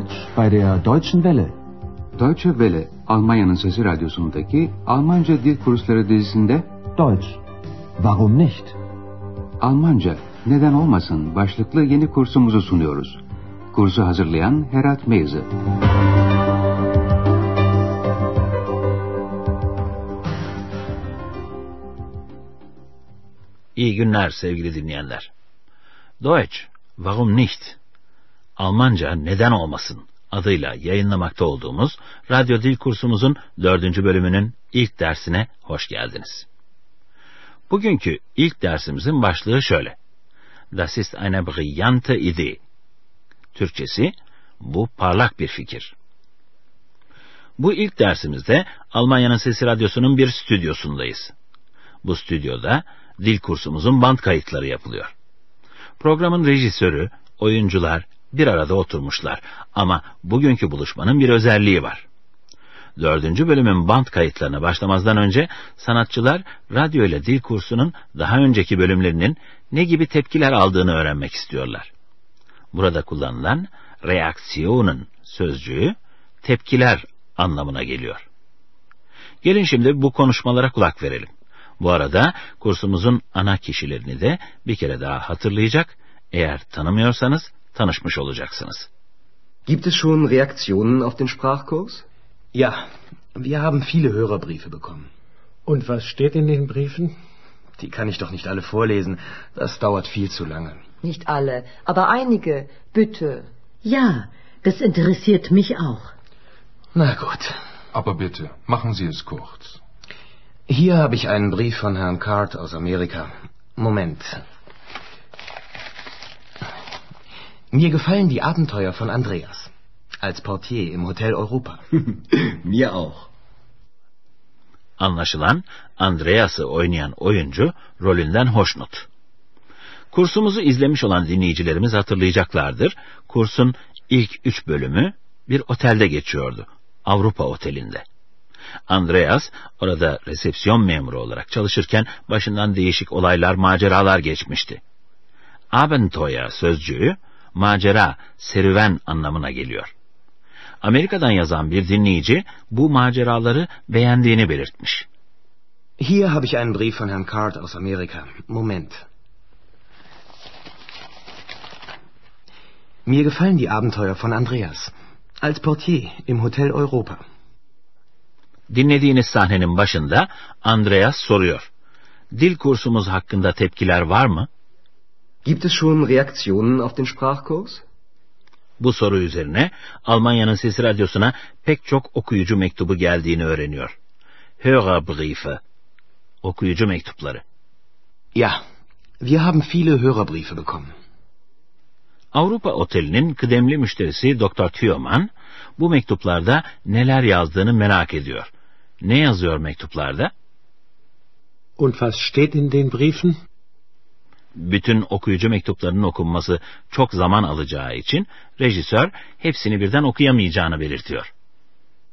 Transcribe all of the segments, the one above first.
Deutsch bei der Deutschen Welle. Deutsche Welle, Almanya'nın Sesi Radyosu'ndaki Almanca Dil Kursları dizisinde Deutsch. Warum nicht? Almanca neden olmasın başlıklı yeni kursumuzu sunuyoruz. Kursu hazırlayan Herat Meyze. İyi günler sevgili dinleyenler. Deutsch, warum nicht? Almanca neden olmasın adıyla yayınlamakta olduğumuz radyo dil kursumuzun dördüncü bölümünün ilk dersine hoş geldiniz. Bugünkü ilk dersimizin başlığı şöyle. Das ist eine brillante Idee. Türkçesi, bu parlak bir fikir. Bu ilk dersimizde Almanya'nın Sesi Radyosu'nun bir stüdyosundayız. Bu stüdyoda dil kursumuzun band kayıtları yapılıyor. Programın rejisörü, oyuncular bir arada oturmuşlar ama bugünkü buluşmanın bir özelliği var. Dördüncü bölümün band kayıtlarına başlamazdan önce sanatçılar radyo ile dil kursunun daha önceki bölümlerinin ne gibi tepkiler aldığını öğrenmek istiyorlar. Burada kullanılan reaksiyonun sözcüğü tepkiler anlamına geliyor. Gelin şimdi bu konuşmalara kulak verelim. Bu arada kursumuzun ana kişilerini de bir kere daha hatırlayacak, eğer tanımıyorsanız tanışmış olacaksınız. Gibt es schon Reaktionen auf den Sprachkurs? Ja, wir haben viele Hörerbriefe bekommen. Und was steht in den Briefen? Die kann ich doch nicht alle vorlesen. Das dauert viel zu lange. Nicht alle, aber einige. Bitte. Ja, das interessiert mich auch. Na gut. Aber bitte, machen Sie es kurz. Hier habe ich einen Brief von Herrn Card aus Amerika. Moment. Mir gefallen die Abenteuer von Andreas. Als Portier im Hotel Europa. Mir auch. Anlaşılan Andreas'ı oynayan oyuncu rolünden hoşnut. Kursumuzu izlemiş olan dinleyicilerimiz hatırlayacaklardır. Kursun ilk üç bölümü bir otelde geçiyordu. Avrupa Oteli'nde. Andreas orada resepsiyon memuru olarak çalışırken başından değişik olaylar, maceralar geçmişti. Abenteuer sözcüğü macera, serüven anlamına geliyor. Amerika'dan yazan bir dinleyici bu maceraları beğendiğini belirtmiş. Hier habe ich einen Brief von Herrn Card aus Amerika. Moment. Mir gefallen die Abenteuer von Andreas. Als Portier im Hotel Europa. Dinlediğiniz sahnenin başında Andreas soruyor. Dil kursumuz hakkında tepkiler var mı? Gibt es schon Reaktionen auf den Sprachkurs? Bu soru üzerine Almanya'nın Sesi Radyosu'na pek çok okuyucu mektubu geldiğini öğreniyor. Hörerbriefe, okuyucu mektupları. Ja, wir haben viele Hörerbriefe bekommen. Avrupa Oteli'nin kıdemli müşterisi Dr. Thiemann bu mektuplarda neler yazdığını merak ediyor. Ne yazıyor mektuplarda? Und was steht in den Briefen? Bütün okuyucu mektuplarının okunması çok zaman alacağı için rejisör hepsini birden okuyamayacağını belirtiyor.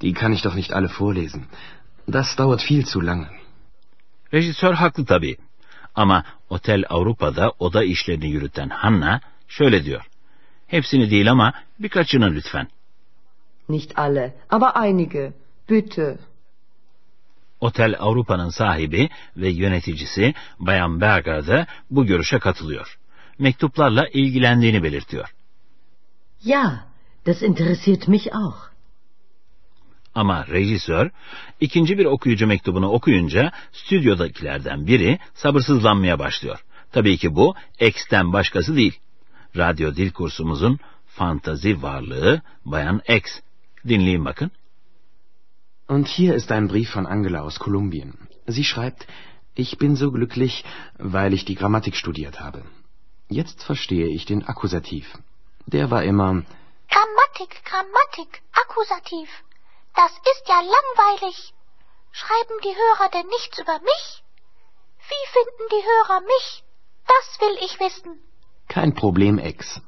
Die kann ich doch nicht alle vorlesen. Das dauert viel zu lange. Rejisör haklı tabii. Ama Otel Avrupa'da oda işlerini yürüten Hanna şöyle diyor. Hepsini değil ama birkaçını lütfen. Nicht alle, aber einige. Bitte. Otel Avrupa'nın sahibi ve yöneticisi Bayan Berger de bu görüşe katılıyor. Mektuplarla ilgilendiğini belirtiyor. Ja, das interessiert mich auch. Ama rejisör ikinci bir okuyucu mektubunu okuyunca stüdyodakilerden biri sabırsızlanmaya başlıyor. Tabii ki bu X'ten başkası değil. Radyo dil kursumuzun fantazi varlığı Bayan X. Dinleyin bakın. Und hier ist ein Brief von Angela aus Kolumbien. Sie schreibt, ich bin so glücklich, weil ich die Grammatik studiert habe. Jetzt verstehe ich den Akkusativ. Der war immer Grammatik, Grammatik, Akkusativ. Das ist ja langweilig. Schreiben die Hörer denn nichts über mich? Wie finden die Hörer mich? Das will ich wissen. kein Problem, Ex.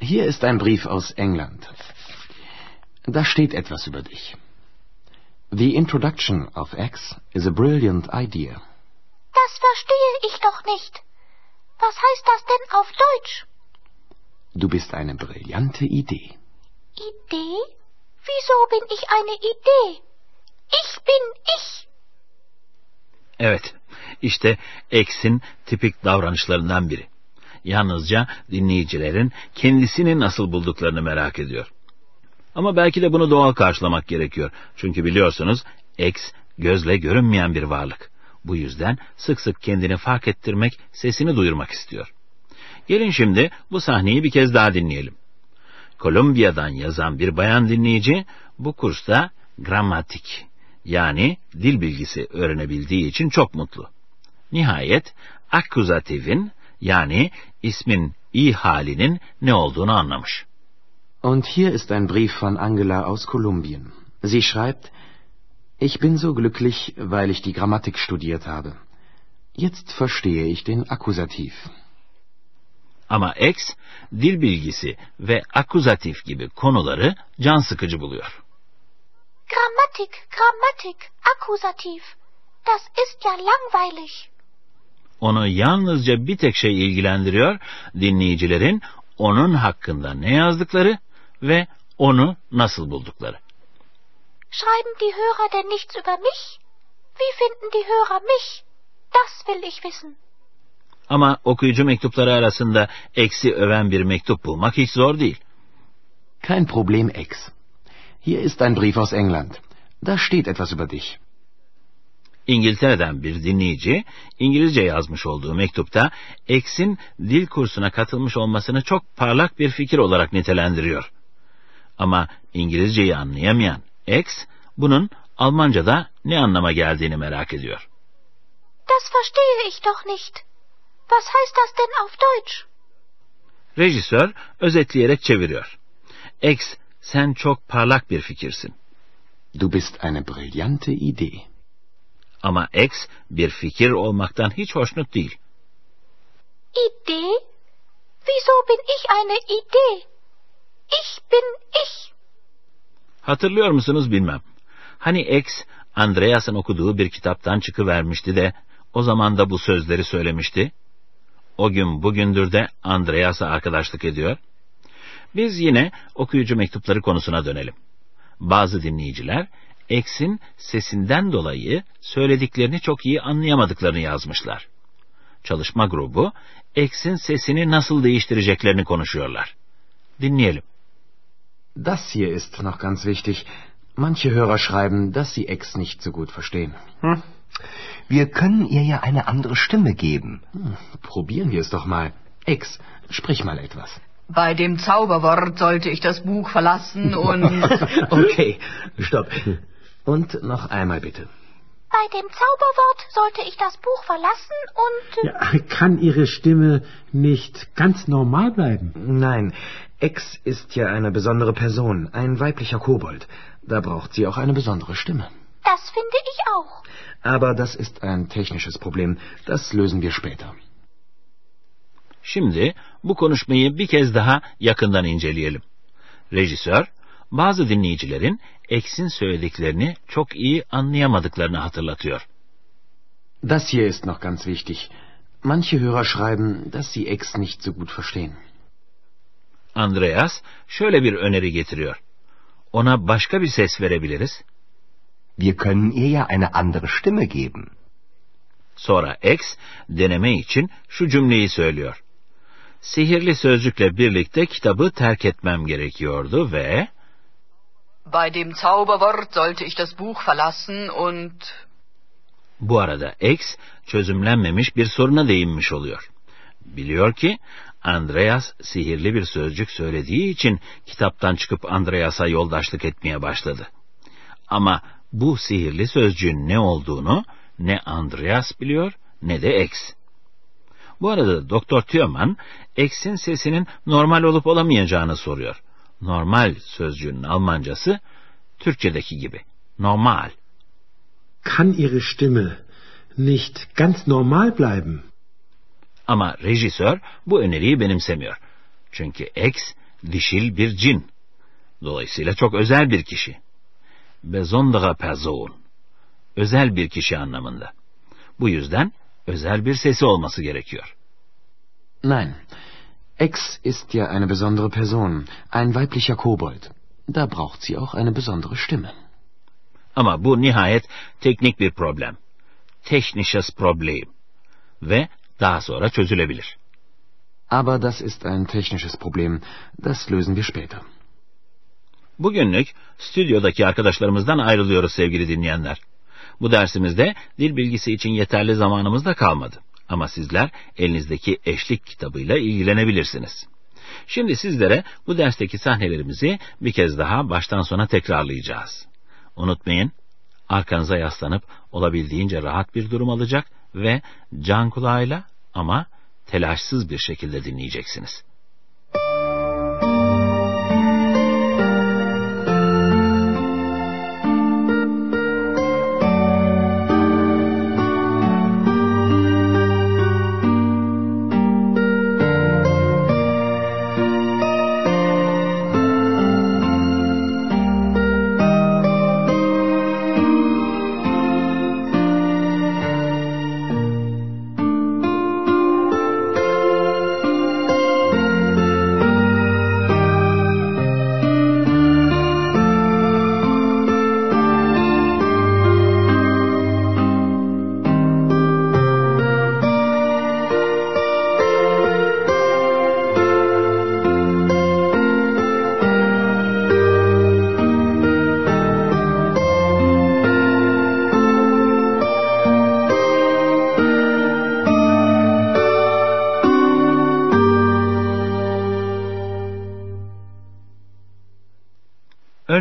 Hier ist ein Brief aus England. Da steht etwas über dich. The introduction of X is a brilliant idea. Das verstehe ich doch nicht. Was heißt das denn auf Deutsch? Du bist eine brillante Idee. Idee? Wieso bin ich eine Idee? Ich bin ich. Evet, işte X'in tipik davranışlarından biri. Yalnızca dinleyicilerin kendisini nasıl bulduklarını merak ediyor. Ama belki de bunu doğal karşılamak gerekiyor. Çünkü biliyorsunuz X gözle görünmeyen bir varlık. Bu yüzden sık sık kendini fark ettirmek, sesini duyurmak istiyor. Gelin şimdi bu sahneyi bir kez daha dinleyelim. Kolombiya'dan yazan bir bayan dinleyici bu kursta gramatik yani dil bilgisi öğrenebildiği için çok mutlu. Nihayet akkuzatifin yani ismin i halinin ne olduğunu anlamış. Und hier ist ein Brief von Angela aus Kolumbien. Sie schreibt, Ich bin so glücklich, weil ich die Grammatik studiert habe. Jetzt verstehe ich den Akkusativ. Ama X, dil bilgisi ve akuzatif gibi konuları can sıkıcı buluyor. Grammatik, Grammatik, Akkusativ. Das ist ja langweilig. Onu yalnızca bir tek şey ilgilendiriyor, dinleyicilerin onun hakkında ne yazdıkları ve onu nasıl buldukları. Schreiben die Hörer denn nichts über mich? Wie finden die Hörer mich? Das will ich wissen. Ama okuyucu mektupları arasında eksi öven bir mektup bulmak hiç zor değil. Kein Problem, Ex. Hier ist ein Brief aus England. Da steht etwas über dich. İngiltere'den bir dinleyici İngilizce yazmış olduğu mektupta X'in dil kursuna katılmış olmasını çok parlak bir fikir olarak nitelendiriyor. Ama İngilizceyi anlayamayan X bunun Almanca'da ne anlama geldiğini merak ediyor. Das verstehe ich doch nicht. Was heißt das denn auf Deutsch? Rejisör özetleyerek çeviriyor. X sen çok parlak bir fikirsin. Du bist eine brillante Idee. Ama X bir fikir olmaktan hiç hoşnut değil. Idee? Wieso bin ich eine Idee? Ich bin ich. Hatırlıyor musunuz bilmem. Hani X, Andreas'ın okuduğu bir kitaptan çıkıvermişti de o zaman da bu sözleri söylemişti. O gün bugündür de Andreas'a arkadaşlık ediyor. Biz yine okuyucu mektupları konusuna dönelim. Bazı dinleyiciler X'in sesinden dolayı söylediklerini çok iyi anlayamadıklarını yazmışlar. Çalışma grubu X'in sesini nasıl değiştireceklerini konuşuyorlar. Dinleyelim. Das hier ist noch ganz wichtig. Manche Hörer schreiben, dass sie Ex nicht so gut verstehen. Hm. Wir können ihr ja eine andere Stimme geben. Hm, probieren wir es doch mal. Ex, sprich mal etwas. Bei dem Zauberwort sollte ich das Buch verlassen und... okay, stopp. Und noch einmal bitte. Bei dem Zauberwort sollte ich das Buch verlassen und... Ja, kann Ihre Stimme nicht ganz normal bleiben? Nein, Ex ist ja eine besondere Person, ein weiblicher Kobold. Da braucht sie auch eine besondere Stimme. Das finde ich auch. Aber das ist ein technisches Problem. Das lösen wir später. Şimdi bu konuşmayı bir kez daha yakından inceleyelim. Rejisör, bazı dinleyicilerin X'in söylediklerini çok iyi anlayamadıklarını hatırlatıyor. Das hier ist noch ganz wichtig. Manche Hörer schreiben, dass sie Ex nicht so gut verstehen. Andreas şöyle bir öneri getiriyor. Ona başka bir ses verebiliriz. Wir können ihr ja eine andere Stimme geben. Sonra X deneme için şu cümleyi söylüyor. Sihirli sözcükle birlikte kitabı terk etmem gerekiyordu ve... Bei dem Zauberwort sollte ich das Buch verlassen und... Bu arada X çözümlenmemiş bir soruna değinmiş oluyor. Biliyor ki Andreas sihirli bir sözcük söylediği için kitaptan çıkıp Andreas'a yoldaşlık etmeye başladı. Ama bu sihirli sözcüğün ne olduğunu ne Andreas biliyor ne de X. Bu arada Doktor Thürmann, X'in sesinin normal olup olamayacağını soruyor. Normal sözcüğünün Almancası Türkçedeki gibi. Normal. Kann Ihre Stimme nicht ganz normal bleiben? Ama rejisör bu öneriyi benimsemiyor. Çünkü X dişil bir cin. Dolayısıyla çok özel bir kişi. Besondere Person. Özel bir kişi anlamında. Bu yüzden özel bir sesi olması gerekiyor. Nein. Ex ist ja eine besondere Person, ein weiblicher Kobold. Da braucht sie auch eine besondere Stimme. Ama bu nihayet teknik bir problem. Technisches Problem. Ve daha sonra çözülebilir. Aber das ist ein technisches Problem. Das lösen wir später. Bugünlük stüdyodaki arkadaşlarımızdan ayrılıyoruz sevgili dinleyenler. Bu dersimizde dil bilgisi için yeterli zamanımız da kalmadı. Ama sizler elinizdeki eşlik kitabıyla ilgilenebilirsiniz. Şimdi sizlere bu dersteki sahnelerimizi bir kez daha baştan sona tekrarlayacağız. Unutmayın, arkanıza yaslanıp olabildiğince rahat bir durum alacak ve can kulağıyla ama telaşsız bir şekilde dinleyeceksiniz.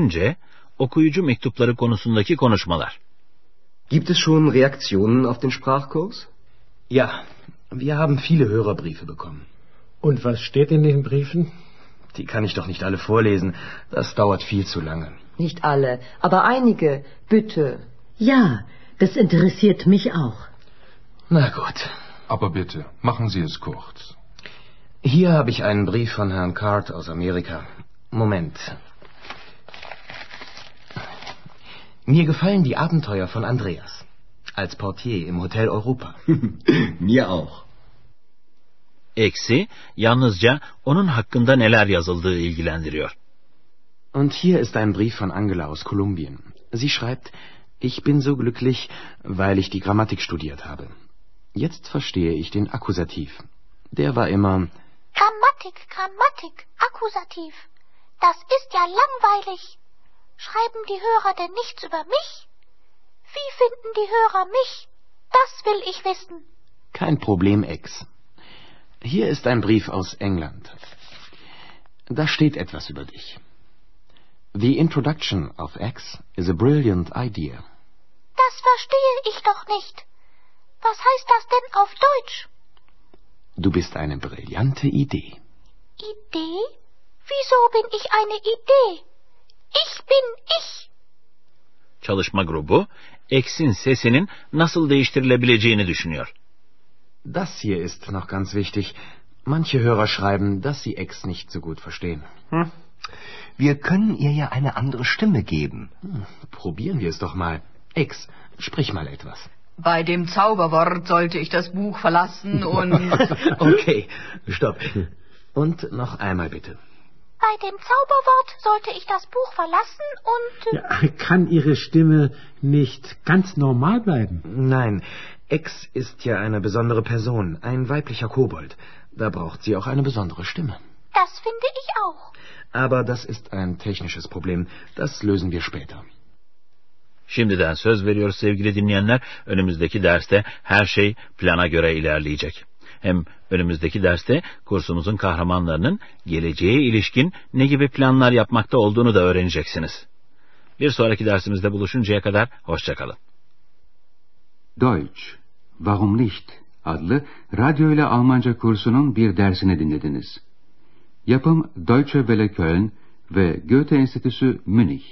Önce okuyucu mektupları konusundaki konuşmalar. Gibt es schon Reaktionen auf den Sprachkurs? Ja, wir haben viele Hörerbriefe bekommen. Und was steht in den Briefen? Die kann ich doch nicht alle vorlesen. Das dauert viel zu lange. Nicht alle, aber einige, bitte. Ja, das interessiert mich auch. Na gut. Aber bitte, machen Sie es kurz. Hier habe ich einen Brief von Herrn Card aus Amerika. Moment. Mir gefallen die Abenteuer von Andreas. Als Portier im Hotel Europa. Mir auch. Eksi yalnızca onun hakkında neler yazıldığı ilgilendiriyor. Und hier ist ein Brief von Angela aus Kolumbien. Sie schreibt, ich bin so glücklich, weil ich die Grammatik studiert habe. Jetzt verstehe ich den Akkusativ. Der war immer Grammatik, Grammatik, Akkusativ. Das ist ja langweilig. Schreiben die Hörer denn nichts über mich? Wie finden die Hörer mich? Das will ich wissen. kein Problem, Ex. Hier ist ein Brief aus England. Da steht etwas über dich. The introduction of X is a brilliant idea. Das verstehe ich doch nicht. Was heißt das denn auf Deutsch? Du bist eine brillante Idee. Idee? Wieso bin ich eine Idee? Ich bin ich. Çalışma grubu eksin sesinin nasıl değiştirilebileceğini düşünüyor. Das hier ist noch ganz wichtig. Manche Hörer schreiben, dass sie X nicht so gut verstehen. Hm? Wir können ihr ja eine andere Stimme geben. Hm, probieren wir es doch mal. X, sprich mal etwas. Bei dem Zauberwort sollte ich das Buch verlassen und... okay, stopp. Und noch einmal bitte. Bei dem Zauberwort sollte ich das Buch verlassen und... Ja, kann Ihre Stimme nicht ganz normal bleiben? Nein, X ist ja eine besondere Person, ein weiblicher Kobold. Da braucht sie auch eine besondere Stimme. Das finde ich auch. Aber das ist ein technisches Problem. Das lösen wir später. Şimdiden söz veriyoruz sevgili dinleyenler. Önümüzdeki derste her şey plana göre ilerleyecek. Hem önümüzdeki derste kursumuzun kahramanlarının geleceğe ilişkin ne gibi planlar yapmakta olduğunu da öğreneceksiniz. Bir sonraki dersimizde buluşuncaya kadar hoşçakalın. Deutsch, Warum nicht? adlı radyo ile Almanca kursunun bir dersini dinlediniz. Yapım Deutsche Welle Köln ve Goethe Enstitüsü Münih.